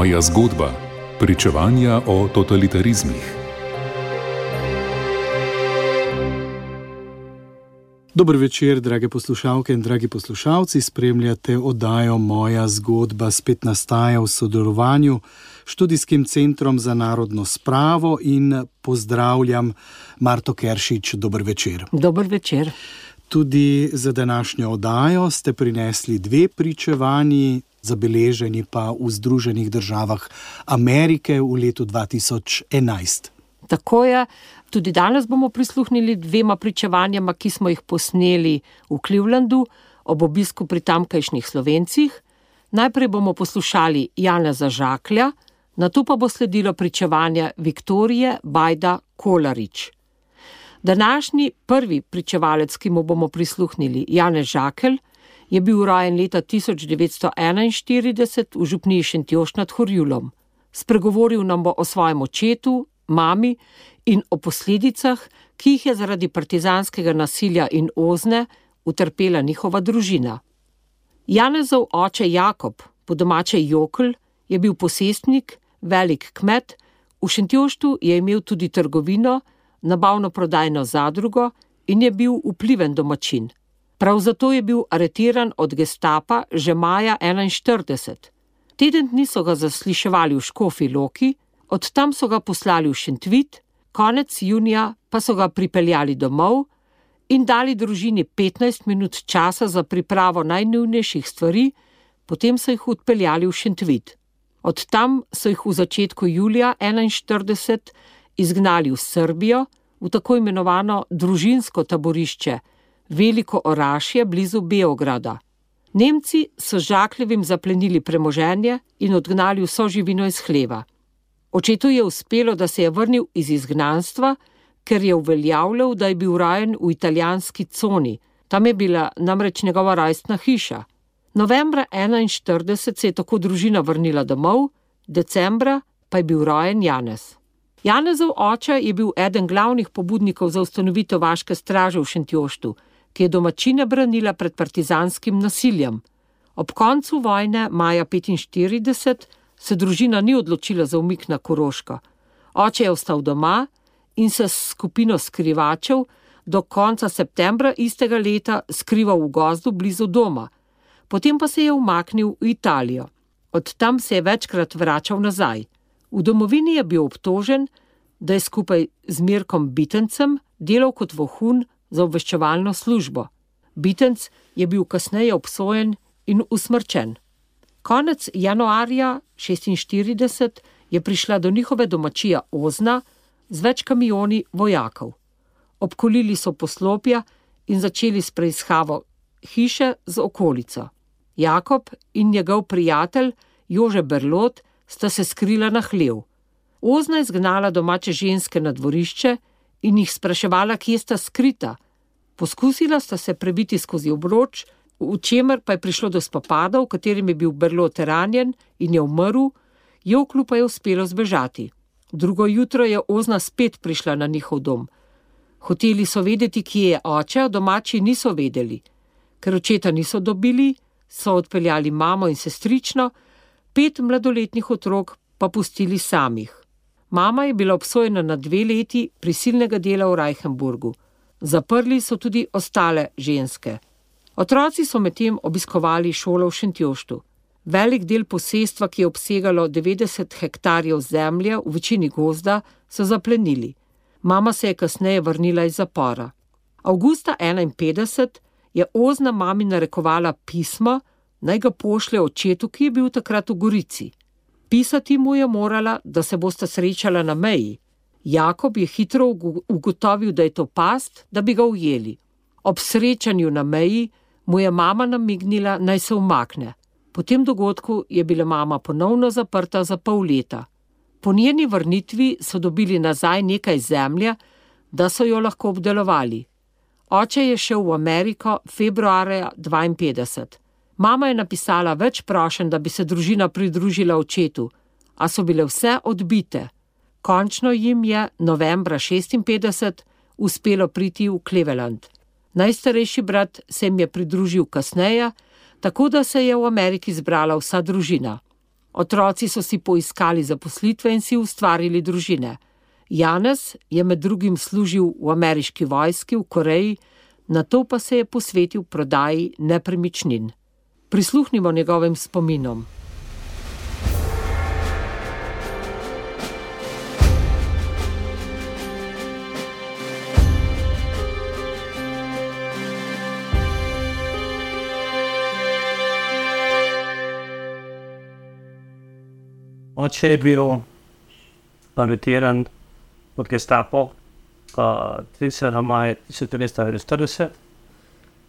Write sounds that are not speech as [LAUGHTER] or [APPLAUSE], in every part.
Moja zgodba: Pričevanja o totalitarizmih. Dobro večer, drage poslušalke in dragi poslušalci. Spremljate oddajo Moja zgodba, spet nastaja v sodelovanju s študijskim centrom za narodno spravo in pozdravljam Marto Keršič. Dobro večer. Dobro večer. Tudi za današnjo oddajo ste prinesli dve pričevanji, zabeleženi pa v Združenih državah Amerike v letu 2011. Tako je. Tudi danes bomo prisluhnili dvema pričevanjama, ki smo jih posneli v Clevelandu ob obisku pri tamkajšnjih slovencih. Najprej bomo poslušali Jana Zažaklja, na to pa bo sledilo pričevanje Viktorije Bajda Kolarič. Današnji prvi pričevalec, ki mu bomo prisluhnili, Janez Žakelj, je bil rojen leta 1941 v župniji Šentjoš nad Horjulom. Spregovoril nam bo o svojem očetu, mami in o posledicah, ki jih je zaradi partizanskega nasilja in ozne utrpela njihova družina. Janezov oče Jakob, po domače Jokl, je bil posestnik, velik kmet, v Šentjoštu je imel tudi trgovino, nabavno prodajno zadrugo in je bil vpliven domačin. Prav zato je bil aretiran od gestapa že maja 1941. Teden dni so ga zasliševali v Škofi Loki, od tam so ga poslali v Šentvit, konec junija pa so ga pripeljali domov in dali družini 15 minut časa za pripravo najnujnejših stvari, potem so jih odpeljali v Šentvit. Od tam so jih v začetku julija 1941 izgnali v Srbijo, v tako imenovano družinsko taborišče, veliko orašje blizu Beograda. Nemci so žakljevim zaplenili premoženje in odgnali vso živino iz hleva. Očetu je uspelo, da se je vrnil iz izgnanstva, ker je uveljavljal, da je bil rojen v italijanski coni, tam je bila namreč njegova rojstna hiša. Novembra 1941 se je tako družina vrnila domov, decembra pa je bil rojen Janez. Janezov oče je bil eden glavnih pobudnikov za ustanovitev vaške straže v Šentjoštu, ki je domačine branila pred partizanskim nasiljem. Ob koncu vojne, maja 1945, se družina ni odločila za umik na Koroško. Oče je ostal doma in se s skupino skrivačev do konca septembra istega leta skrival v gozdu blizu doma, potem pa se je umaknil v Italijo. Od tam se je večkrat vračal nazaj. V domovini je bil obtožen, da je skupaj z Mirkom Bitencem delal kot vohun za obveščevalno službo. Bitenc je bil kasneje obsojen in usmrčen. Konec januarja 1946 je prišla do njihove domačije Ozna z več kamioni vojakov. Obkolili so poslopja in začeli s preiskavo hiše z okolico. Jakob in njegov prijatelj Jože Berlot sta se skrila na hlev. Ozna je zgnala domače ženske na dvorišče in jih spraševala, kje sta skrita. Poskusila sta se prebiti skozi obroč, v čemer pa je prišlo do spopada, v katerem je bil Berlot ranjen in je umrl, Joklu pa je uspelo zbežati. Drugo jutro je Ozna spet prišla na njihov dom. Hoteli so vedeti, kje je oče, domači niso vedeli. Ker očeta niso dobili, so odpeljali mamo in sestrično, pet mladoletnih otrok pa pustili samih. Mama je bila obsojena na dve leti prisilnega dela v Reichenburgu. Zaprli so tudi ostale ženske. Otroci so medtem obiskovali šolo v Šentjoštu. Velik del posestva, ki je obsegalo 90 hektarjev zemlje, v večini gozda, so zaplenili. Mama se je kasneje vrnila iz zapora. Augusta 51 je Ozna mami narekovala pismo, naj ga pošlje očetu, ki je bil takrat v Gorici. Pisati mu je morala, da se bosta srečala na meji. Jakob je hitro ugotovil, da je to past, da bi ga ujeli. Ob srečanju na meji mu je mama namignila, naj se umakne. Po tem dogodku je bila mama ponovno zaprta za pol leta. Po njeni vrnitvi so dobili nazaj nekaj zemlje, da so jo lahko obdelovali. Oče je šel v Ameriko februarja 52. Mama je napisala več prošen, da bi se družina pridružila očetu, a so bile vse odbite. Končno jim je novembra 56 uspelo priti v Cleveland. Najstarejši brat se jim je pridružil kasneje, tako da se je v Ameriki zbrala vsa družina. Otroci so si poiskali zaposlitve in si ustvarili družine. Janez je med drugim služil v ameriški vojski v Koreji, na to pa se je posvetil prodaji nepremičnin. Prisluhnimo njegovim spominom. Oče je bil aretiran od Gestapo, uh, 30. maja 1940,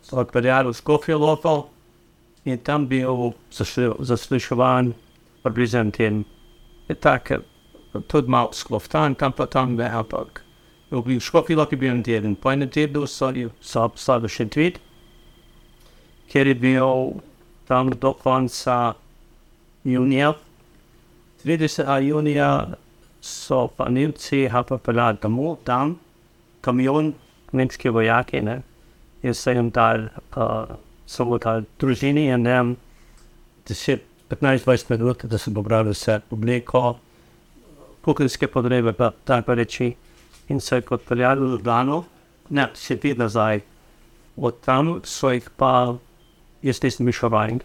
so odpeljali v Skopje Local in tam bil zaslišovan približno tem. Je tako, tudi malo skloftan, tam pa tam ve, ampak v Skopje Local je bil en teden. Po enem tednu so obstali še tweet, ker je bil tam do konca junija. 30. junija so pa Nemci pripeljali domov, tam kamion, nemški vojaki, ne, in so jim dal. uh, so mu dali družini in ne, 10, 15, 20 minut, da so pobrali vse obleko, kuhinjske potrebe, pa tako reči, in so jih odpeljali v Ljubljano, ne, se ti nazaj. Od tam so jih pa, jaz nisem mišel vajen,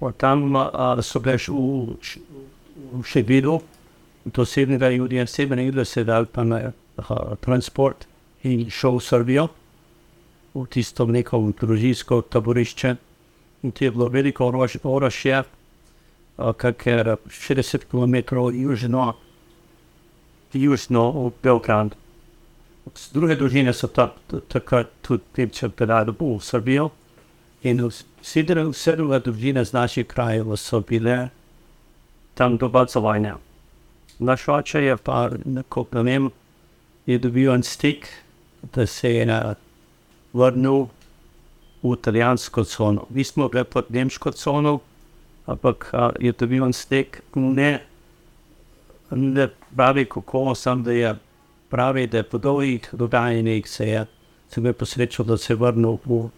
od tam uh, so bili v, še videl, do 7. julija, 7. julija se je dal pa na uh, transport in šel v Srbijo, v tisto neko družinsko taborišče. In to je bilo veliko orožje, uh, kar je 60 km južno, južno v Belgrad. Druge družine so takrat tudi pepče pedali v Srbijo. In vse druge družine z naših krajev so bile tam za vojne. Naš oče je pa, ko ne vem, je dobil en stik, da se je vrnil v italijansko cono. Mi smo bili pod nemško cono, ampak a, je dobil en stik, ne, ne pravi kako, sem da je pravi, da je po dolgih dogajanjih se je, se je posrečil, da se je vrnil v,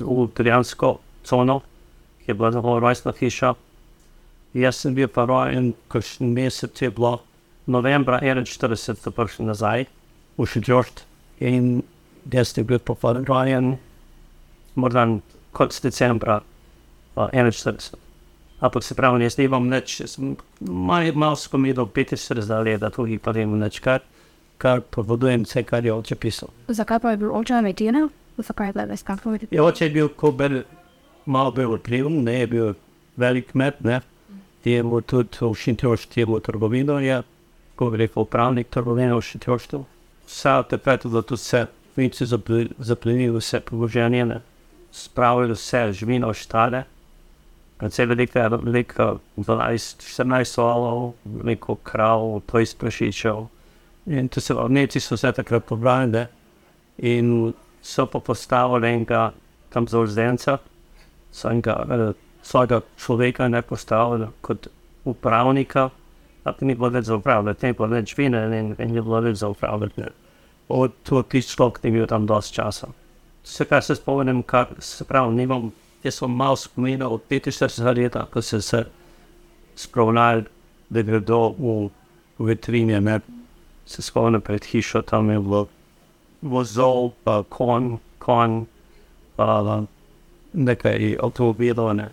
v italijansko cono, ki je bila zelo rojstna hiša. Jaz sem bil pa rojen, kakšen mesec je bilo, novembra 41, so prišli nazaj v Šidžošt in jaz sem bil pa rojen, morda konc decembra uh, 41. Ampak se pravi, jaz nimam nič, malo mal skomido 45 let, da tudi pa nimam nič, kar, kar povedujem vse, kar je oče pisal. Zakaj pa je bil oče Ametino? Zakaj je bil kako? Je oče je bil, ko bil malo bil vpliven, ne je bil velik med, ne temu tudi v Šintjoštvu trgovino je, ko bi rekel, upravnik trgovine v. Vse od takrat je bilo tudi vse, finci zaplenili vse položenje, spravili vse živino štale, predvsem velika, velika 12-14 valov, veliko krav, plejs prašičev. In to se vrneci so vse takrat pobrali in so pa postavili enega tam za so enega svojega človeka ne postavili kot upravnika, ampak ni bilo več za upravljati, ni bilo več vina in, in ni bilo več za upravljati. Od tistih človek ni bil tam dosti časa. Vse, kar se spomnim, kar se pravi, nimam, jaz sem malo spominjal od 45 let, ko so se spravljali, da gredo v, v vitrinje, ne se spomnim pred hišo, tam je bilo vozol, pa kon, kon, pa nekaj avtomobilov, ne.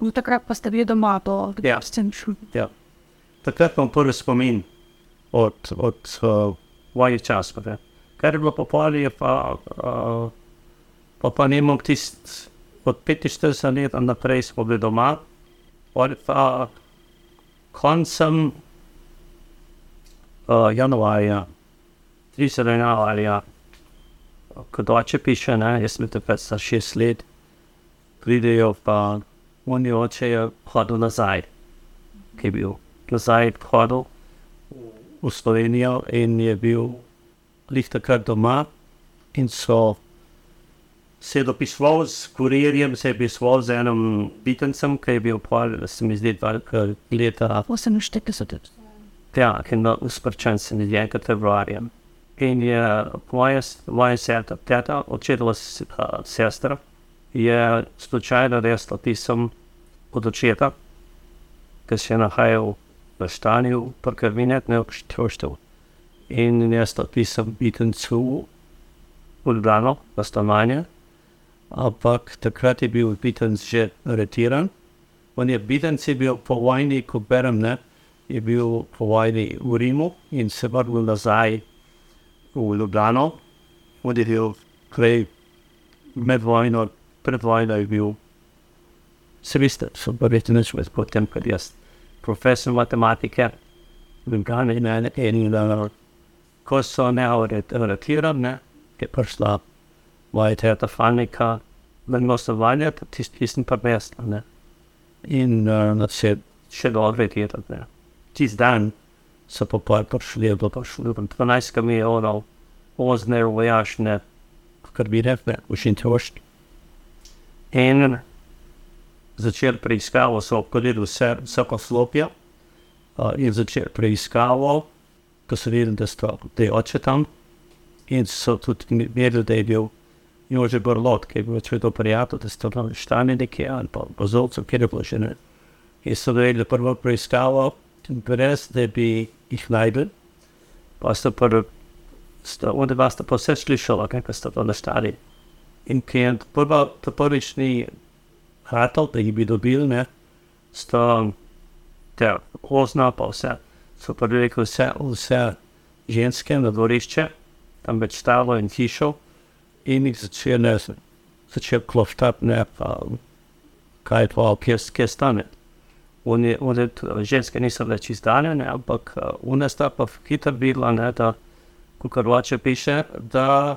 V takrat pa ste bili doma, to Ja. ste šli. Ja. Takrat imam prvi spomin od, od uh, vojnih časov. ne. Kar je bilo po poli, je pa, uh, pa, pa ne imam tisti od 45 let naprej smo bili doma. Od pa koncem uh, januarja, 30. januarja, ko doče piše, ne, jaz sem takrat za 6 let, pridejo pa oni oče je hodil nazaj, ki je bil nazaj hodil v Slovenijo in je bil lih takrat doma in so se dopisoval s kurirjem, se je pisoval z enim bitencem, ki je bil pol, se mi zdi, dva leta 48. Ja, ki je bil usprčen se mi zdi, enkrat februarjem. In je moja, moja sestra, teta, očetova sestra, je slučajno resno pisem od očeta ki se je nahajal v stanju permanentne obštevilstva. In jaz to pisem Bitencu Ljubljano, v stanovanje, ampak takrat je bil Bitenc že aretiran. On je Bitenc je bil po vojni, ko berem, ne, je bil po vojni v Rimu in se vrnil nazaj v Ljubljano. On je bil prej med vojno, pred vojno je bil Seveda, so pa več nič več potem, ker jaz profesor matematike, v Ljubljani in ene in ene. Ko so ne aretirali, ne, je prišla moja teta Fanika, na glasovanje, tisti, ki sem pa mesta, ne. In uh, se še dobro vedeti, tisti dan so pa pa prišli, je bilo pa šlo, 12 milijonov, ozne vojašne, kar bi rekli, v Šintošti. In začeli preiskavo, so obkolili vse, vse poslopje uh, in začeli preiskavo, ko so videli, da so te oče tam in so tudi vedeli, da je bil Jože Borlot, ki je bil to prijatelj, da so tam štani nekje ali pa pozovcev, kjer je bilo še ne. In so vedeli prvo preiskavo, brez da bi jih najdel, pa so prvo, onda vas to pa vse slišalo, kaj ste to naštali. In ki je prvo, to prvič ni hotel, da jih bi dobil, ne, sto te ozna pa vse, so pa rekli vse, vse ženske na dvorišče, tam več stalo in hišo, in jih začel, ne, začel kloftati, ne, pa kaj pa, kje, kje stane. Oni, oni, ženske niso več izdane, ne, ampak one sta pa hitro videla, ne, da, kot roče piše, da,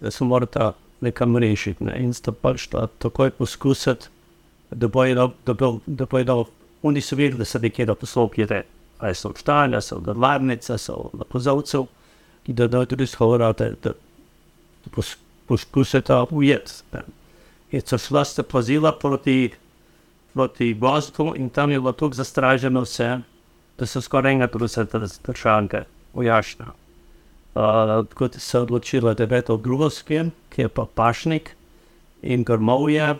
da so morata nekam rešiti. Ne? In sta pač ta takoj poskusiti, da bojo, da da bojo, oni so vedeli, da so nekje na poslopju, ali so obstajali, so v varnici, so na pozovcev, in da da tudi shodra, da, da, da pos, poskusita ujeti. In so šla sta pozila proti, proti gozdu in tam je bilo tako zastraženo vse, da so skoraj enega drugega držanke, ujašnja. Uh, tako da se je odločila, drugo skem, ki je pa pašnik in grmovje,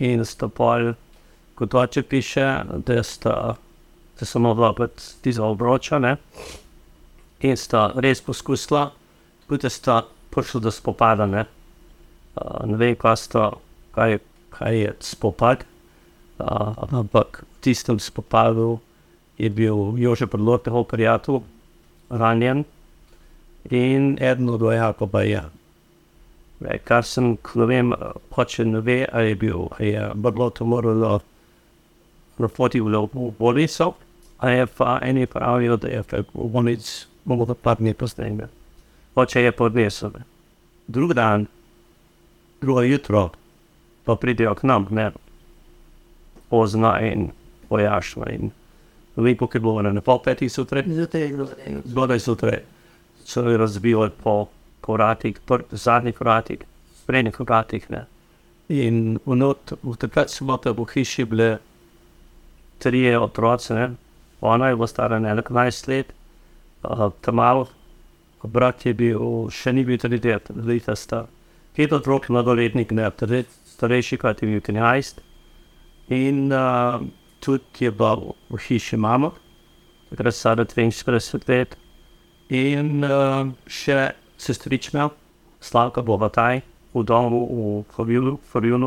in sta pol, kot oče piše, da sta se samo vlapet tiza obroča, ne? in sta res poskusila, da sta prišla do spopada, ne, uh, ne vem, kaj, sta, kaj, kaj je spopad, uh, ampak v tistem spopadu je bil Jože Prlot, njegov prijatelj, ranjen, in eden od vojakov pa je. Re, kar sem, ne vem, hoče ne ve, ali je bil, ali je bilo to moralo na poti v Boliso, ali je pa eni pravijo, da je Bolic, bomo to pa mi posneme. Hoče je podnesel. Drug dan, drugo jutro, pa pridejo k nam, ne, pozna in pojašnja in lepo, ki je bilo na pol petih sutre, zgodaj sutre so jo razvili po, po vratih, zadnjih vratih, sprednjih vratih. Ne. In v, not, v takrat smo v hiši bili tri otroci, ne. ona je bila stara 11 let, tam malo, brat je bil, še ni bil tudi det, leta sta. Pet otrok, mladoletnik, ne, tudi starejši, kot je bil 13. In uh, tudi je bila v hiši mama, takrat stara 42 let. In uh, še sestrična, Slavka Bovataj, v domu v Fabiju.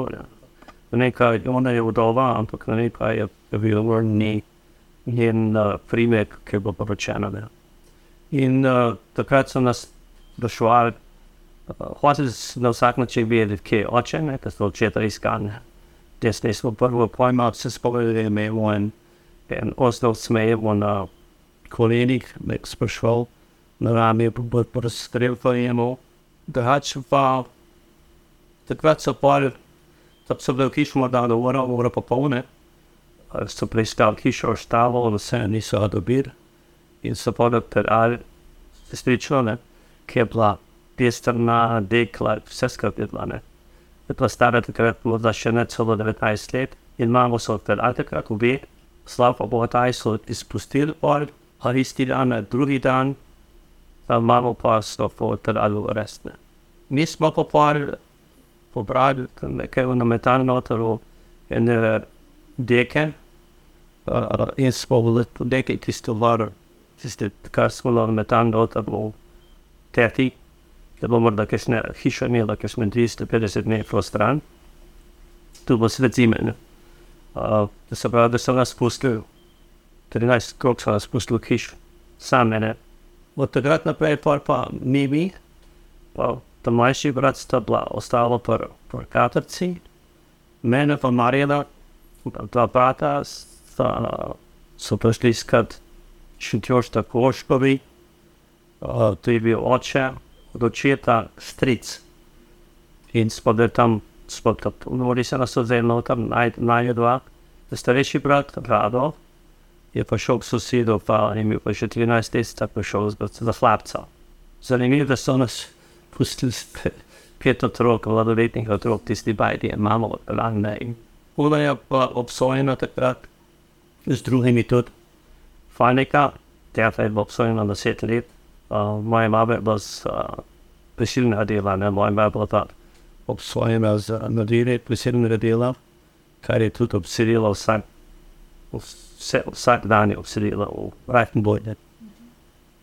Nekaj, ona je vdova, ampak na nekaj je bil ni njen uh, primek, ki je bil poročen. In uh, takrat so nas došli, uh, hoteli na vsak način vedeti, kje je oče, ne, da so očeta iskali. Desne smo prvo pojma, se spomnili, da je imel en, en osnov smeje na kolenih, nek sprašval na rami, bo razstrel po njemu. Drugače pa, takrat so pol, da so bili v hiši morda do ura, ura pa polne, so preiskali hišo, ostalo, vse niso dobili. In so pa odprli, sestrično, ne, ki je bila pestrna, dekla, vse skupaj je bila, ne. Je bila stara takrat, morda še ne celo 19 let, in imamo so odprli takrat, obe, slav pa bo taj so izpustili pol, a isti dan, drugi dan, ma më pas të po të lalu restne. Nisë më po parë, po brad, me ke unë me tanë në po të ro, në deke, e së po vëllit për deke të së të varë, që së të ka së me tanë në të po të ati, të po mërë dhe kështë në hishë me dhe kështë me ndrisë të përësit me frustran, të po së vëzime në. Të së pra dhe së nga së të, rinaj së kokë nga së kishë, sa mene, Od takrat naprej pa pa mi mi, pa ta mlajši brat sta bila ostala pri Katarci, mene pa Marjela, dva brata sta, so prišli iskat Šentjošta Koškovi, uh, to je bil oče, od očeta stric. In smo bili tam, smo tam, vnori se nas odzemno, tam naj, najjedva, starejši brat, Rado, je pa šel k sosedu, pa je imel pa še 13 let, tako je šel za hlapca. Zanimivo, da so nas pustili pet otrok, mladoletnih otrok, tisti bajdi, imamo odpeljane. Ona je pa obsojena takrat z drugimi tudi. Fajnika, teta je bila obsojena na deset let. Uh, moja mama je bila z uh, prisilnega dela, ne, moja mama je bila ta obsojena z naredili prisilnega dela, kar je tudi obsedila vsak, vse, vsak dan je obsedila v Reichenbojne.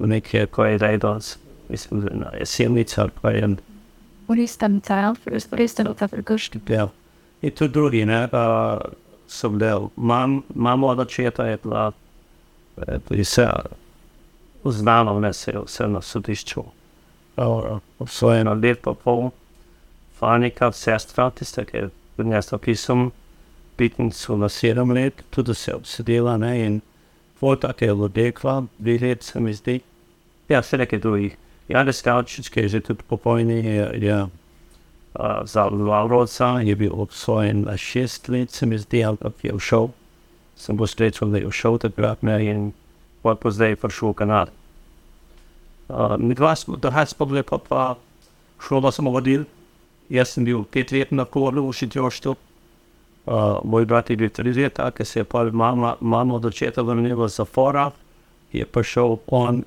V nekaj, ko je rejdos, mislim, da na jesenica, pa je What is the child first? What is the other question? Ja. In tudi drugi, ne, uh, sem del. Mam, mamo od očeta je bila, eh, tudi se znano, ne se je vse na sodišču. Uh, Obsojeno let pa pol, fanika, sestra, tista, ki je prinesla pisem, pitnicu na sedem let, tudi se je obsedela, ne, in fotak je lodekla, dve let se mi zdi. Ja, še nekaj drugih. Janez Kavčič, ki je že tudi pokojni, je, je uh, za Valroca, je bil obsojen na šest let, se mi zdi, ampak je všel. Sem bo srečal, da je všel takrat ne, in pa pa zdaj je prišel v Kanad. Uh, mi dva smo, da has pa bili pa pa šolo smo vodili. Jaz sem bil pet let na kolu v Šitjoštu. Uh, moj brat je bil tri leta, ker se je pa mama, mama od očeta vrnila z zapora, je prišel on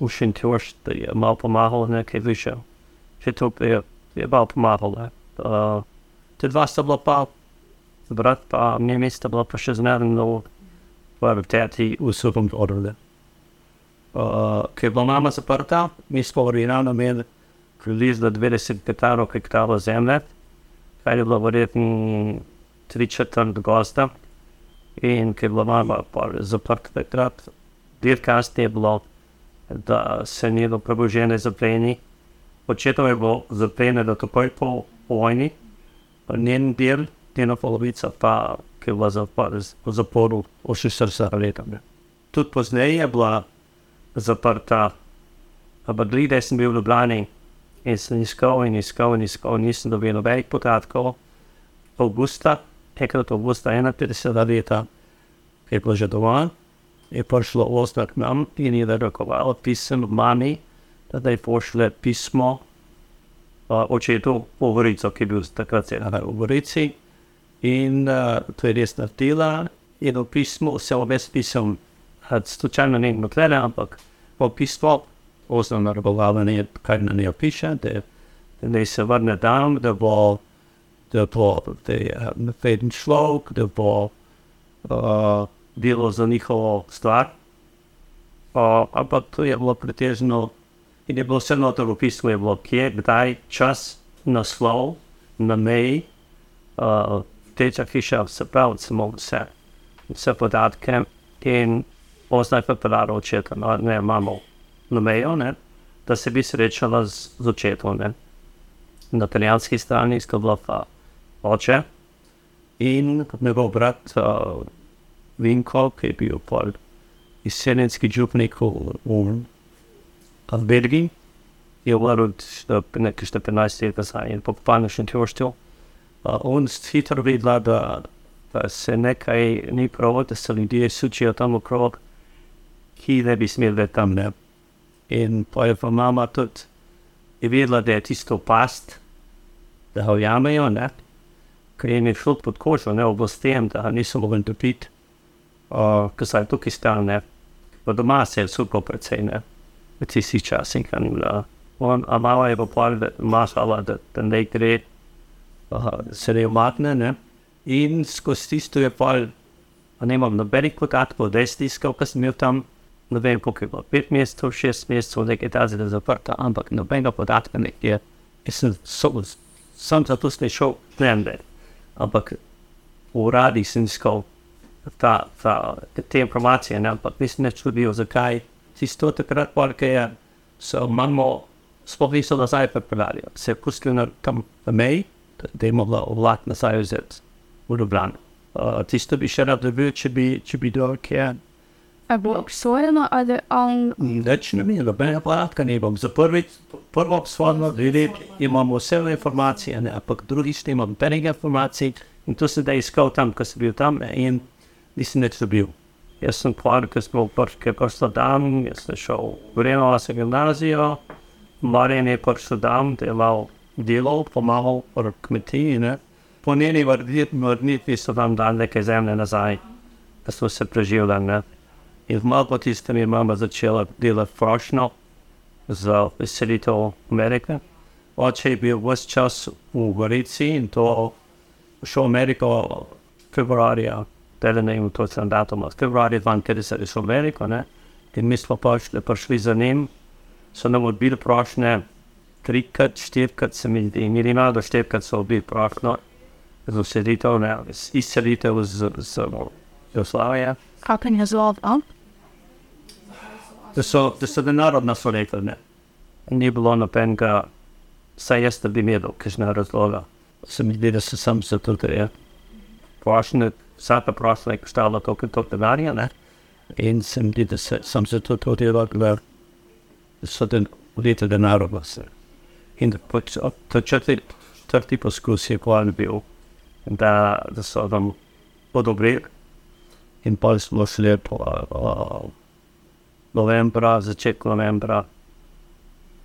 v Šentjošt, da je malo pomagal nekaj više. Še to je, je malo pomagalo. Uh, te dva sta bila pa, brat pa mi sta bila pa še zmerno v teti v sobom odrle. Uh, ker je bila mama zaprta, mi smo originalno imeli približno 90 hektarov hektarov zemlje, kar je bilo verjetno tri četrt gosta. In ker je bila mama zaprta takrat, kasneje je bilo, da se njeno preboženje zapleni. Očetov je bilo zaplenjeno takoj po vojni, njen del, njena polovica pa, ki je bila zapor, v zaporu 40 let. Tudi pozneje je bila zaprta, ampak glede sem bil v Ljubljani in sem iskal in iskal in iskal, nisem dobil nobenih podatkov. Augusta, enkrat avgusta 51 leta, je bilo že doma, je prišlo ostar k nam in je narekovalo pisem mami, da je pošle pismo uh, očetu v Gorico, ki je bil takrat v Gorici. In uh, to je res naredila. In v pismu se obes pisem, slučajno ne vem, ampak po pismu osnovno narekovalo, ne, kaj na njo piše, da, da ne se vrne tam, da bo da bo da je napeden človek, da bo uh, delo za njihovo stvar. Uh, ampak to je bilo pretežno, in je bilo vse noto v pismu, je bilo kje, kdaj, čas, naslov, na meji, uh, teča hiša, se pravi, samo vse, vse podatke in poznaj pa pravo očeta, no, ne, imamo na mejo, ne, da se bi srečala z, z očetom, ne. Na italijanski strani bila pa oče in njegov brat uh, Vinko, ki je bil pol izseljenski župnik v, v Belgiji, je umrl nekaj 14 let nazaj in popolnoma še tjoštil. Uh, on hitro videla, da, da se nekaj ni prav, da se ljudje sučijo tam okrog, ki ne bi smeli tam ne. In pa je pa mama tudi je vedela, da je tisto past, da ga ujamejo, ker jim je šlo pod kožo, ne oblastem, da niso mogli dobiti, uh, ker so tukaj stalne. Pa doma se je vsuko precej, ne, v tistih časih. A mala je pa pol, da masala, da, da ne gre, uh, se ne umakne, ne. In skozi tisto je pol A nemam nobenih podatkov, destiskov, ki sem imel tam, ne vem, koliko je bilo, pet mesecev, šest mesecev, nekaj tazega zaprta, ampak nobenega podatka nekje. Jaz sem, so, sem zato slišal, ne vem, ampak v uradih sem iskal ta, ta, te informacije, ne, ampak nisem več čutil, zakaj si to takrat, porque je, so manjmo, sploh niso nazaj pripeljali, se je pustili na tam meji, da je mogla vlak nazaj vzeti v Ljubljano. Uh, tisto bi še rad dobil, če bi, če bi dol kje. A bilo obsojeno ali on Več ne vem, nobenega podatka ne bom. Za prvi, prvo obsodno, dve imamo vse informacije, ne, ampak drugi ste imamo nobenega informacij in to se da iskal tam, ko sem bil tam in nisem nič dobil. Jaz sem povedal, ker smo prišli prišli tam, jaz sem šel v Reno na gimnazijo, Marjan je prišel tam, delal delo, pomagal v kmetiji, ne. Po njeni vrnitvi so tam dali nekaj zemlje nazaj, da smo se preživljali, ne. In malo po tistem je mama začela delati prošnjo za izselitev Amerike. Oče je bil vse čas v Gorici in to šel v Ameriko februarja, da ne vem, to sem datum, februarja 52 je šel v Ameriko, ne. In mi smo prišli, prišli za njim, so nam odbili prošnje, trikrat, štirikrat se mi zdi, minimalno do štirikrat so odbili prošnjo za izselitev, ne, izselitev z, Jugoslavije. Kapen je on? Da so, da so narodna so rekli, ne. Ni bilo nobenega, saj jaz da bi imel kakšne razloga. Se mi zdi, da se sam zato, ker je prošnja, vsaka prošnja je koštala toliko in toliko denarja, ne. In se mi zdi, da se sam zato to delal, da so den, leta denar vse. In da pač od- četrti, četrti poskus je plan bil, da, da so nam odobrili. In pa smo šli po uh, novembra, začetku novembra,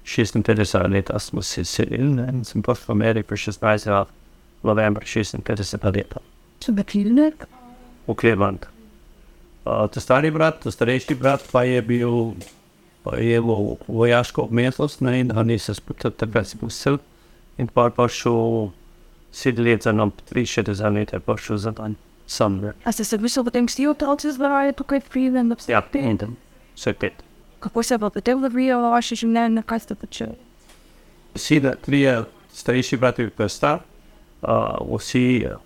56 leta smo se selili, ne, in sem prišel v Ameriko 16. novembra 56 leta, Če bi krilnik? v Cleveland. Uh, ta stari brat, ta starejši brat pa je bil, pa je v vojaško obmetlost, ne, in oni se spet takrat spustil in pa pa šel sedem let za nam, 63 let je pa šel za dan, sam. A ste se mislili potem vsi otroci zbirali tukaj v Cleveland? Ja, in tam, vse pet. Kako se pa potem odvijalo vaše življenje, kaj ste počeli? vsi trije starejši brati bi star, uh, vsi, uh,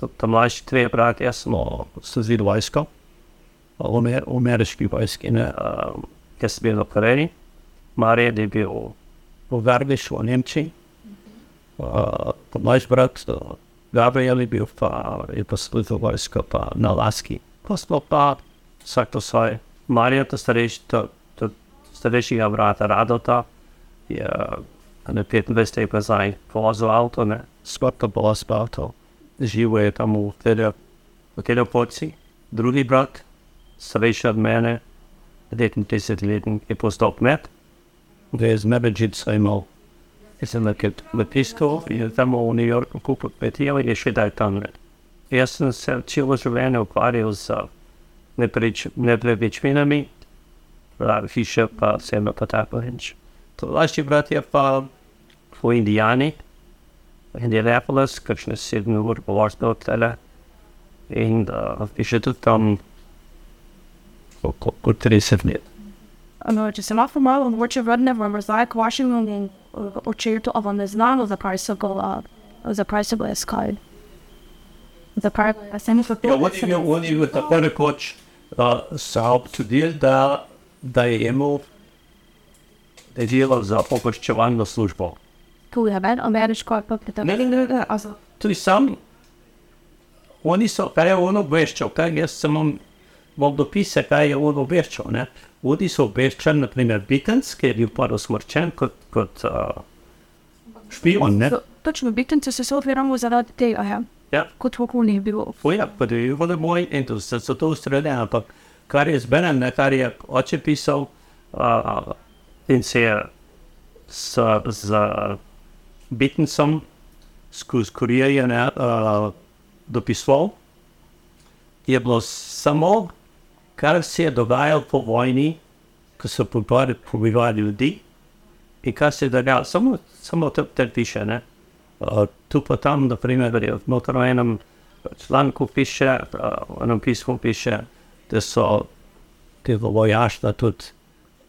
ta, ta mlajši trije bratje smo služili vojsko, uh, v, Amer, v ameriški vojski, ne, uh, jaz sem bil v Koreji, Marjan je bil v Garbišu v Nemčiji, uh, ta mlajši brat uh, Gabriel je bil pa, je pa služil vojsko pa na Laski. Pa smo pa vsak to svoje. Marija, ta starejši, ta, ta starejšega brata Radota, je na 25 let nazaj vozil avto, ne, skoraj bilo spavto. Živel je tam v tede poci. Drugi brat, starejši od mene, 39 let, je postal kmet, da je z Medvedžico imel. Jaz sem nekaj tisto, je tam v New Yorku kupil kmetijo in je še daj tam. Ne. Jaz sem se celo življenje ukvarjal z nepremičninami, pravi hiše, pa seme pa tako reč. To lažji brat je pa v Indijani, Indianapolis, kakšne sedem ur po vrstno od tele. In uh, je še tudi tam kot 30 let. No, če se lahko malo mogoče vrnem v nazaj k vašemu očetu, a vam ne znano, zakaj so ga, zakaj so ga iskali. Zakaj se mi Ja, on je imel, on je imel tako rekoč uh, se občudil, da, da je imel, da je delal za pokoščevalno službo. tu je ven, ameriško, pa pri tem. Ne, ne, ne, ne. Also, Tudi sam, oni so, kaj je on obveščal, kaj jaz sem vam, vam dopise, kaj je on obveščal. Ne? Oni so obveščali, naprimer, Bitens, ki je bil pa usmrčen kot, kot uh, špion. Ne? to- Točno, bitnice se odviramo zaradi tega, ja. Ja. Kot okolje je bilo. Poja, pa da je bilo moj in to so, to ustreljene, ampak kar je zberen, ne, kar je oče pisal uh, in se je s, z Bittencem skozi kurirje ne, uh, dopisoval, je bilo samo, kar se je dogajalo po vojni, ko so pobivali, ljudi in kar se je dogajalo, samo, samo te piše. Ne. Uh, tu pa tam, naprimer, v notranjem članku piše, v enem pismu piše, da so te vojaštva tudi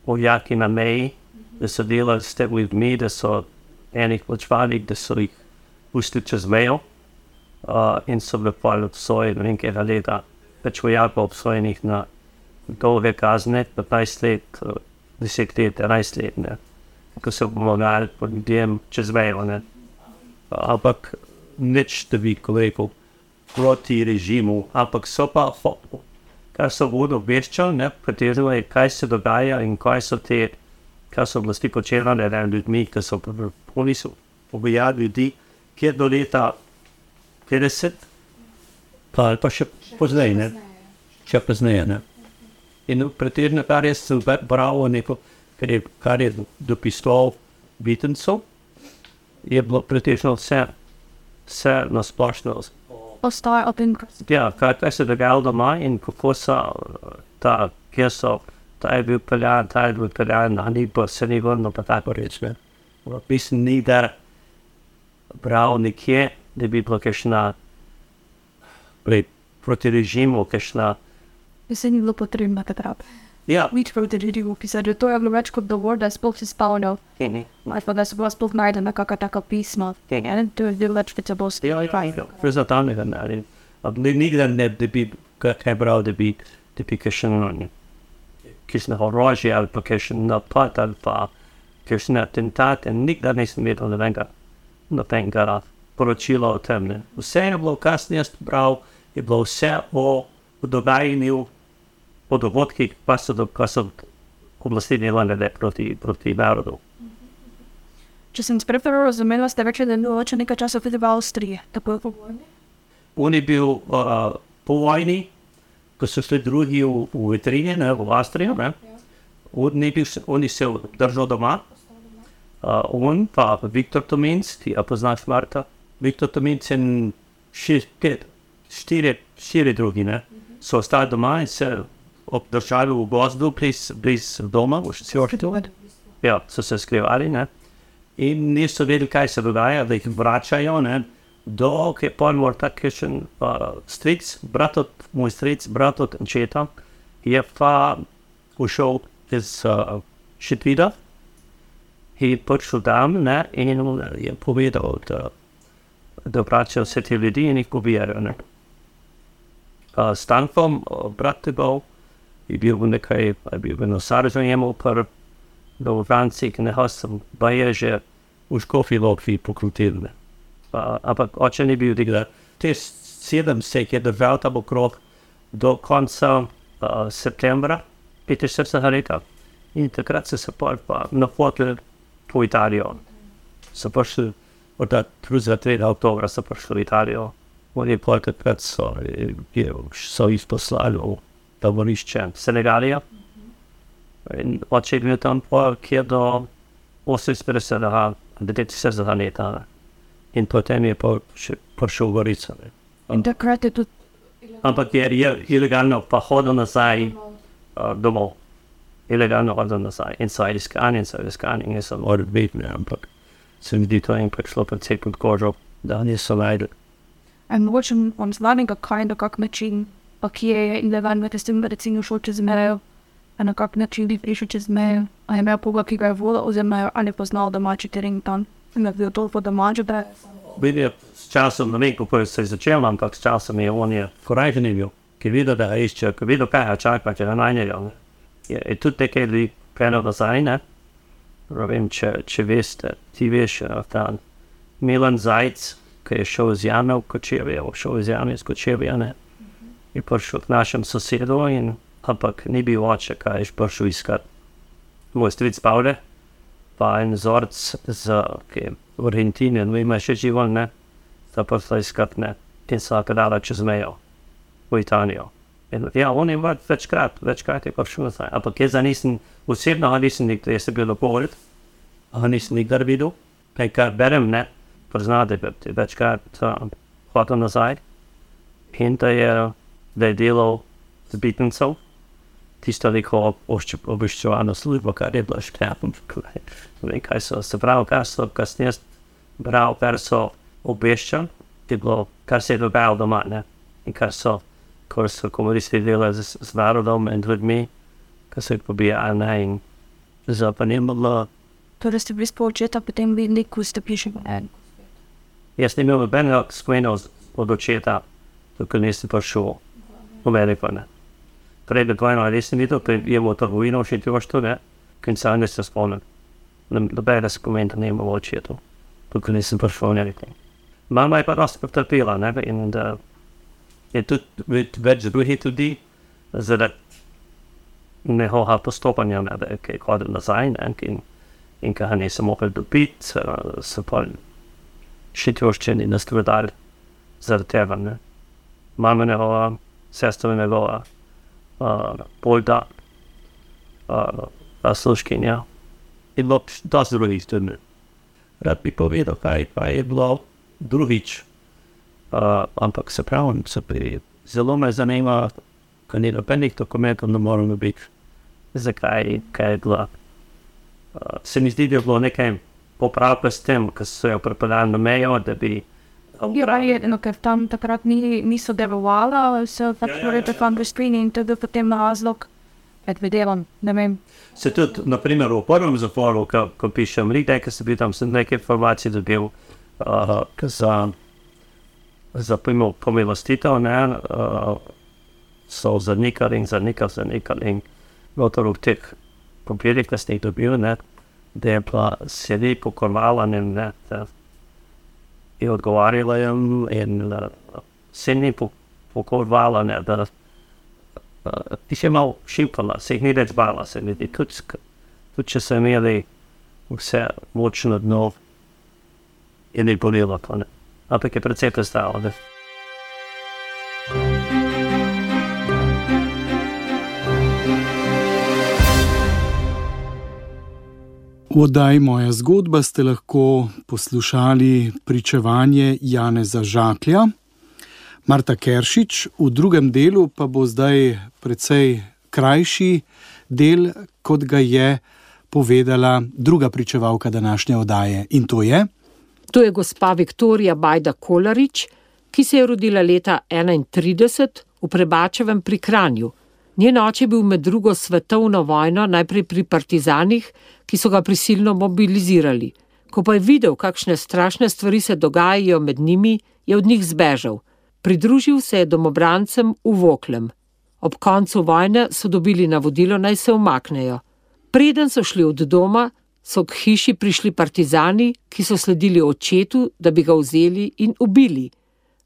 vojaki na meji, da so delali s temi ljudmi, da so enih plačvali, da so jih pustili čez mejo uh, in so bili pa obsojeni nekaj leta, več vojakov obsojenih na dolge kazne, 15 let, 10 let, 11 let, ne, ko so pomagali ljudem čez mejo. Ne. Ampak nič, da bi rekel, proti režimu, ampak so pa, kar so vodo obveščali, pretežno je, kaj se dogaja in kaj so te, kaj so oblasti počele nad ljudmi, ki so pobijali ljudi, ki je do leta 50, pa, pa še pozneje, ne? še pozneje. Ne? In pretežno, kar je se bralo, neko, kar je, kar je dopisoval Bitencev, je bilo pretežno vse, vse na splošno. Ostaja open. Ja, kaj, kaj se je dogajalo doma in kako so ta, kje so, ta je bil peljan, ta je bil peljan, na ni pa se ni vrnil, pa tako reči. Mislim, ni da bral nekje, da bi bilo kakšna proti režimu, kakšna. Se ni bilo potrebno takrat. Ja, Nič proti režimu, pisati, že to je bilo več kot dovolj, da sploh si kini. Ali pa da so bila sploh najdena kakšna taka pisma. In to je bilo več, kot se bo Ja, ja, prezentativnega naredil. Nikdar ne da bi kaj bral, da bi, da bi kakšen, kakšen orožje ali pa kakšen napad ali pa kakšen atentat in nikdar nisem videl nobenega, nobenega poročila o tem. Ne. Vse je bilo kasneje bral, je bilo vse o dogajanju, o dogodkih, pa so, do- pa so oblasti delale proti, proti narodu. Če sem sprej prav razumela, ste rekli, da je bilo nekaj časa tudi v Avstriji. Tako po vojni. On je bil uh, po vojni, ko so šli drugi v, v Vitrinje, ne, v Avstrijo. Ne. On, je bil, on je se držal doma. Uh, on pa Viktor Tominc, ti a poznaš Marta. Viktor Tominc in še štiri, štiri drugi ne, so ostali doma in se obdržali v gozdu bliz, bliz doma, v Sjortu. Ja, so se skrivali ne. in niso vedeli, kaj se dogaja, da jih vračajo. Ne. Dok je pa mor takšen uh, stric, brat od moj stric, brat od očeta, je pa ušel iz uh, Šitvida in je prišel tam ne, in je povedal, da, da vračajo vse te ljudi in jih pobijajo. Uh, Stankom, uh, brat tebov, je bil v nekaj, je bil v Nosarju imel prv, da v Franciji, ki ne hostem, pa je že v škofi lopi pokrutil. Uh, ampak oče ni bil nikdar. Te sedem se jih je držal tam okrog do konca uh, septembra 45 leta. In takrat so se pol pa napotili po Italijo. So prišli od 3. oktobra so prišli v Italijo. Oni pol takrat so, je, so jih poslali taborišče Senegalija. In oče je bil tam kjer do 48. do 49. leta. In potem je prišel v Gorico. In takrat je tudi Ampak je, je ilegalno pa hodil nazaj uh, domov. Ilegalno hodil nazaj. In so iskani, in so iskani, in so ne, ampak se mi zdi to in prišlo precej pod kožo, da niso najdel. En mogoče vam znanega, kaj na kak način, pa kje je ilegalno, da ste recimo šel čez mejo, a na kak način bi prišel čez mejo, a je imel koga, ki ga je volil oziroma je poznal domači teren tam. In da je bil toliko domač, da je Vidim, s časom, ne vem, kako se je začel, ampak s časom je on je korajžen je bil, ki je videl, da ga išče, ki je videl, kaj ga čaka, če ga najnejo. ne. Je, je tudi nekaj ljudi penal nazaj, ne? Ne vem, če, če veste, ti veš, eh, ta Milan Zajc, ki je šel iz jame v Kočevje, šel iz jame iz Kočevja, ne? Je prišel k našem sosedu, in, ampak ni bil oče, kaj je prišel iskat. Moj stric Pavle, pa en vzorc z okay, Argentine, no ima še živo, ne, da pa so izkatne in so ga dala čez mejo v Italijo. In, ja, on je več- večkrat, večkrat je prišel nazaj, ampak jaz nisem, osebno nisem nikdar, jaz sem bil napored, ga nisem nikdar videl, kaj kar berem, ne, prizna, da je je večkrat um, hodil nazaj in da je, da je delal z bitnicov, tisto neko obveščevalno službo, kar je bilo škrapom. Ne kaj so se pravi, kar so kasneje bral, kar so obveščali je bilo, kar se je dogajalo doma, ne? in kar so, ko so komunisti delali z, z narodom in ljudmi, ki so jih pobijali ne? in zapanimalo. Torej ste bili spolčeta, potem videli, ko ste pišali en. Jaz nisem imel nobenega skvena od očeta, dokler nisem prišel v Ameriko. Ne? Prej bi ali nisem videl, ker je bilo trgovino še ti ošto, ne, ker se ne se spomnim. Nobenega skvena ne imel očetu, dokler nisem prišel v Ameriko. Mama je pa dosti potrpela, ne, in da je tudi več drugih ljudi, zaradi njegovega postopanja, ne, da je hodil nazaj, ne, in, in ker nisem mogel dobiti, so pa še tjoščeni naskrbeli zaradi tega. Ne. Mama njegova, sestra njegova, uh, Polda, uh, sluškinja. In bilo dosti drugih tudi. Rad bi povedal, kaj pa je bilo drugič. Uh, ampak se pravi, se pri, zelo me zanima, ker ni nobenih dokumentov, ne moremo biti, zakaj kaj je bilo. Uh, se mi zdi, da je bilo nekaj popravka s tem, ker so jo pripeljali na mejo, da bi. Ja, je, no, ker tam takrat ni, niso delovali, se pač ja, ja, ja. tam brezpini in tudi potem razlog, predvidevam, ne vem. Se tudi, na primer, v prvem zaporu, ko, ko pišem, nekaj, ki sem bil tam, sem nekaj informacij dobil uh, za, za pomilostitev, ne, uh, so zanikali in zanikali, zanikali in gotovo v teh papirjih, ki ste jih dobili, ne, da je pa sedi pokorvala in ne, da je odgovarjala jim in uh, se ni pokorvala, ne, da uh, ti še malo šipala, se jih ni več bala, se vidi, tudi, tudi če so imeli vse močno dno, je ne bolelo, to ne. Ampak je precej prestalo. Ne? V oddaji Moja zgodba ste lahko poslušali pričevanje Janeza Žaklja, Marta Keršič, v drugem delu pa bo zdaj precej krajši del, kot ga je povedala druga pričevalka današnje oddaje. In to je. To je gospa Viktorija Bajda Kolarič, ki se je rodila leta 1931 v Prebačevem pri Kranju. Njen oče je bil med drugo svetovno vojno najprej pri partizanih, ki so ga prisilno mobilizirali. Ko pa je videl, kakšne strašne stvari se dogajajo med njimi, je od njih zbežal. Pridružil se je domobrancem v Voklem. Ob koncu vojne so dobili navodilo, naj se umaknejo. Preden so šli od doma, so k hiši prišli partizani, ki so sledili očetu, da bi ga vzeli in ubili.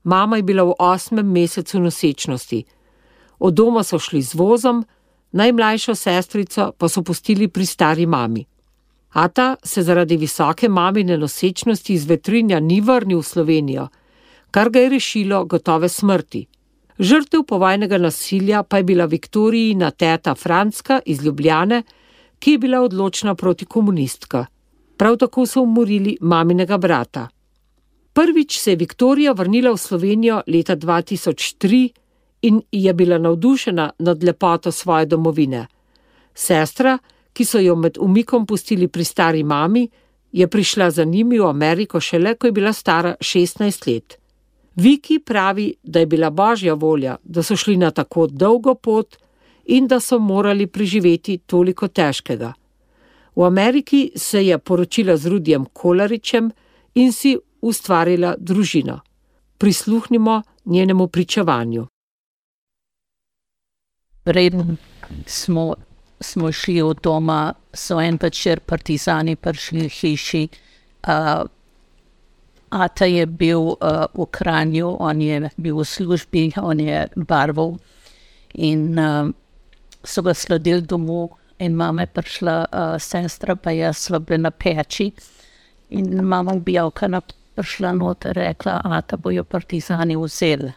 Mama je bila v osmem mesecu nosečnosti. Od doma so šli z vozom, najmlajšo sestrico pa so pustili pri stari mami. Ata se zaradi visoke mamine nosečnosti iz vetrinja ni vrnil v Slovenijo, kar ga je rešilo gotove smrti. Žrtev povojnega nasilja pa je bila Viktorijina teta Franska iz Ljubljane, ki je bila odločna proti komunistka. Prav tako so umorili maminega brata. Prvič se je Viktorija vrnila v Slovenijo leta 2003 in je bila navdušena nad lepoto svoje domovine. Sestra, ki so jo med umikom pustili pri stari mami, je prišla za njimi v Ameriko šele, ko je bila stara 16 let. Viki pravi, da je bila božja volja, da so šli na tako dolgo pot in da so morali preživeti toliko težkega. V Ameriki se je poročila z Rudijem Kolaričem in si ustvarila družino. Prisluhnimo njenemu pričevanju. Reden smo, smo šli od doma, so en večer partizani prišli v hiši. Uh, Ata je bil uh, v Kranju, on je bil v službi, on je barval. In uh, so ga sledili domov, in mama je prišla, uh, sestra pa je sva bila na peči. In mama bi avka prišla noter in rekla, da bojo partizani vzeli.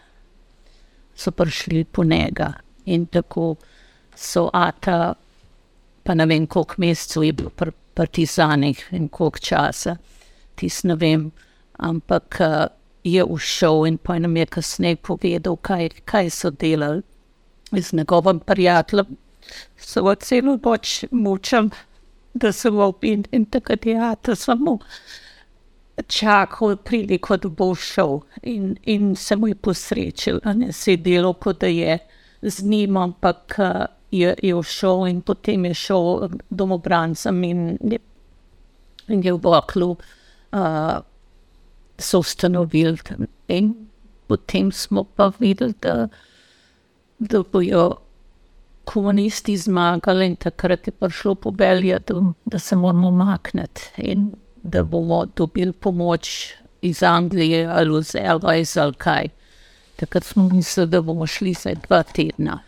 So prišli po njega in tako so ata, pa ne vem, koliko mesecev je bil pri partizanih in koliko časa, tis ne vem, ampak uh, je ušel in pa nam je kasneje povedal, kaj, kaj so delali z njegovim prijateljem. So celo noč mučam, da se v opin in takrat je ata samo čakal priliko, da bo šel in, in se mu je posrečil, da se je delo, kot da je z njim, ampak uh, je, je šel in potem je šel domobrancem in, in je v Boklu uh, so ustanovili. In potem smo pa videli, da, da bojo komunisti zmagali in takrat je prišlo pobelje, da, da se moramo makniti in da bomo dobili pomoč iz Anglije ali iz Elvis ali kaj. Takrat smo mislili, da bomo šli za dva tedna.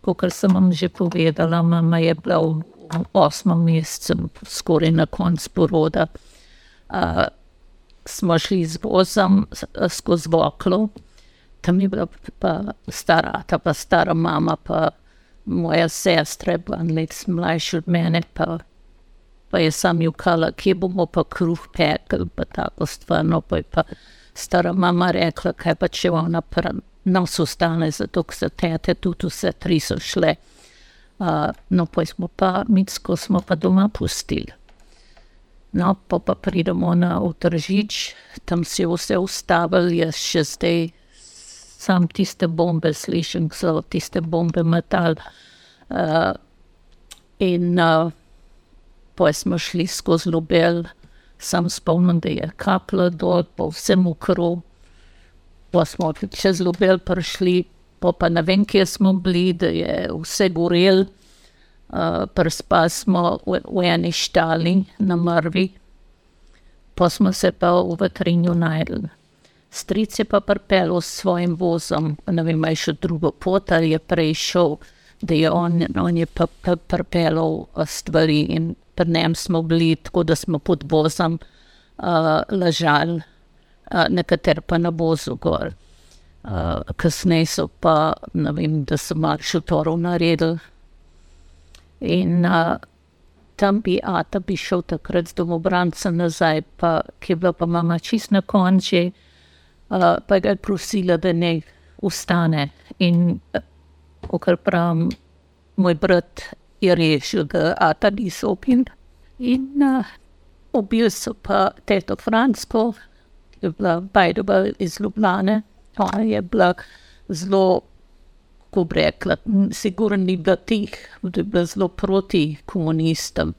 Kot sem vam že povedala, mama je bila v osmem mesecu, skoraj na koncu poroda. Uh, smo šli z vozom skozi Voklo, tam je bila pa stara, ta pa stara mama, pa moja sestra, pa nekaj mlajša od mene, pa, pa je sam jukala, kje bomo pa kruh pekli, pa tako stvarno, pa je pa stara mama rekla, kaj pa če ona prva nas ostane, zato ker se tete tudi vse tri so šle. Uh, no, pa smo pa, mitsko smo pa doma pustili. No, pa, pa pridemo na Utržič, tam si vse ustavili, jaz še zdaj sam tiste bombe slišim, so tiste bombe metal. Uh, in uh, pa smo šli skozi Lubel, sam spomnim, da je kapla dol, pa vse mokro. Pa smo čez Lubel prišli, pa, pa ne vem, kje smo bili, da je vse gorel. Uh, Prspali smo v, v eni štali na Mrvi, pa smo se pa v vetrinju najdli. Stric je pa pripeljal s svojim vozom, ne vem, ali je šel drugo pot ali je prej šel, da je on, on je pripeljal stvari in pri njem smo bili, tako da smo pod vozom uh, ležali, uh, nekater pa na vozu gor. Uh, kasneje so pa, ne vem, da so malo šutorov naredili. In uh, tam bi Ata bi šel takrat z domobrancem nazaj, pa ki je bila pa mama čist na konči, uh, pa ga je prosila, da ne ustane. In kar pravim, moj brat je rešil, Ata ni sopin. In uh, ubil so pa teto Fransko, ki je bila Bajdova iz Ljubljane, ona je bila zelo kako bi rekla, sigurno ni bila tih, da je bila zelo proti komunistom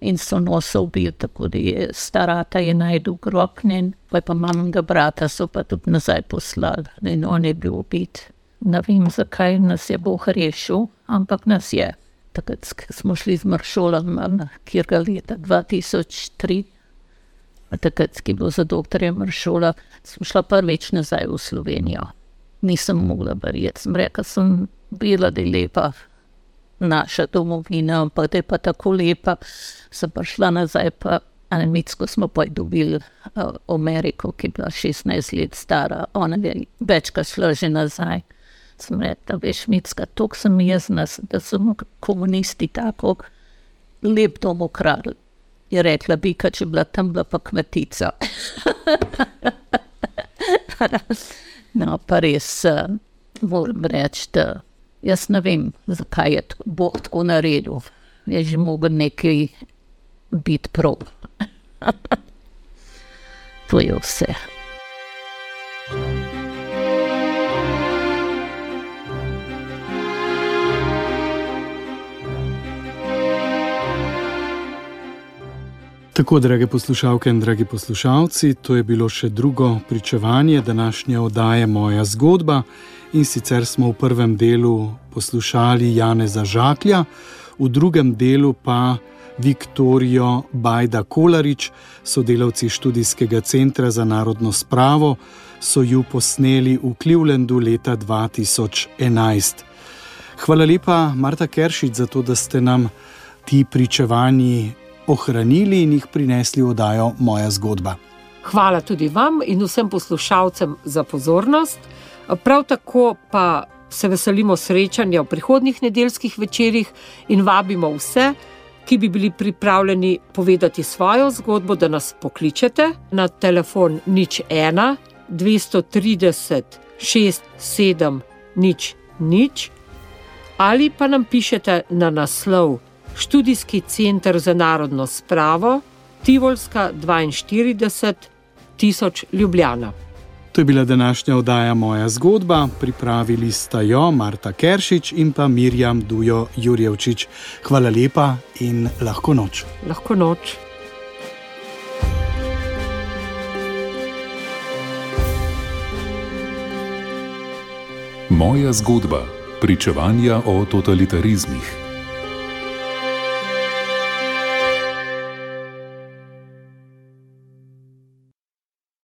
in so nos ubili, tako da je starata je najdel groknen, pa pa mamega brata so pa tudi nazaj poslali in on je bil ubit. Ne vem, zakaj nas je Bog rešil, ampak nas je. Takrat smo šli z maršolom, kjer ga leta 2003, takrat, ki je bil za doktorja maršola, smo šla prvič nazaj v Slovenijo nisem mogla verjeti. Sem rekla, sem bila, da je lepa naša domovina, ampak da je pa tako lepa. Sem prišla nazaj, pa Anemitsko smo pa dobili uh, Ameriko, ki je bila 16 let stara, ona je večkrat šla že nazaj. Sem rekla, veš, Mitska, to sem jaz, nas, da so komunisti tako lep dom ukradli. Je rekla, bi, če bila tam, bila pa kmetica. [LAUGHS] No, pa res uh, moram reči, da jaz ne vem, zakaj je Bog tako naredil. Je že mogel nekaj biti prav. [LAUGHS] to je vse. Tako, drage poslušalke in dragi poslušalci, to je bilo še drugo pričevanje današnje oddaje Moja zgodba. In sicer smo v prvem delu poslušali Janeza Žaklja, v drugem delu pa Viktorijo Bajda Kolarič, sodelavci študijskega centra za narodno spravo, so ju posneli v Clevelandu leta 2011. Hvala lepa, Marta Keršič, za to, da ste nam ti pričevanji ohranili in jih prinesli v oddajo Moja zgodba. Hvala tudi vam in vsem poslušalcem za pozornost. Prav tako pa se veselimo srečanja v prihodnjih nedeljskih večerjih in vabimo vse, ki bi bili pripravljeni povedati svojo zgodbo, da nas pokličete na telefon nič 1 230 67 nič nič ali pa nam pišete na naslov Študijski center za narodno spravo, Tivolska 42 2000 Ljubljana. To je bila današnja oddaja Moja zgodba. Pripravili sta jo Marta Keršič in pa Mirjam Dujo Jurjevčič. Hvala lepa in lahko noč. Lahko noč. Moja zgodba. Pričevanja o totalitarizmih.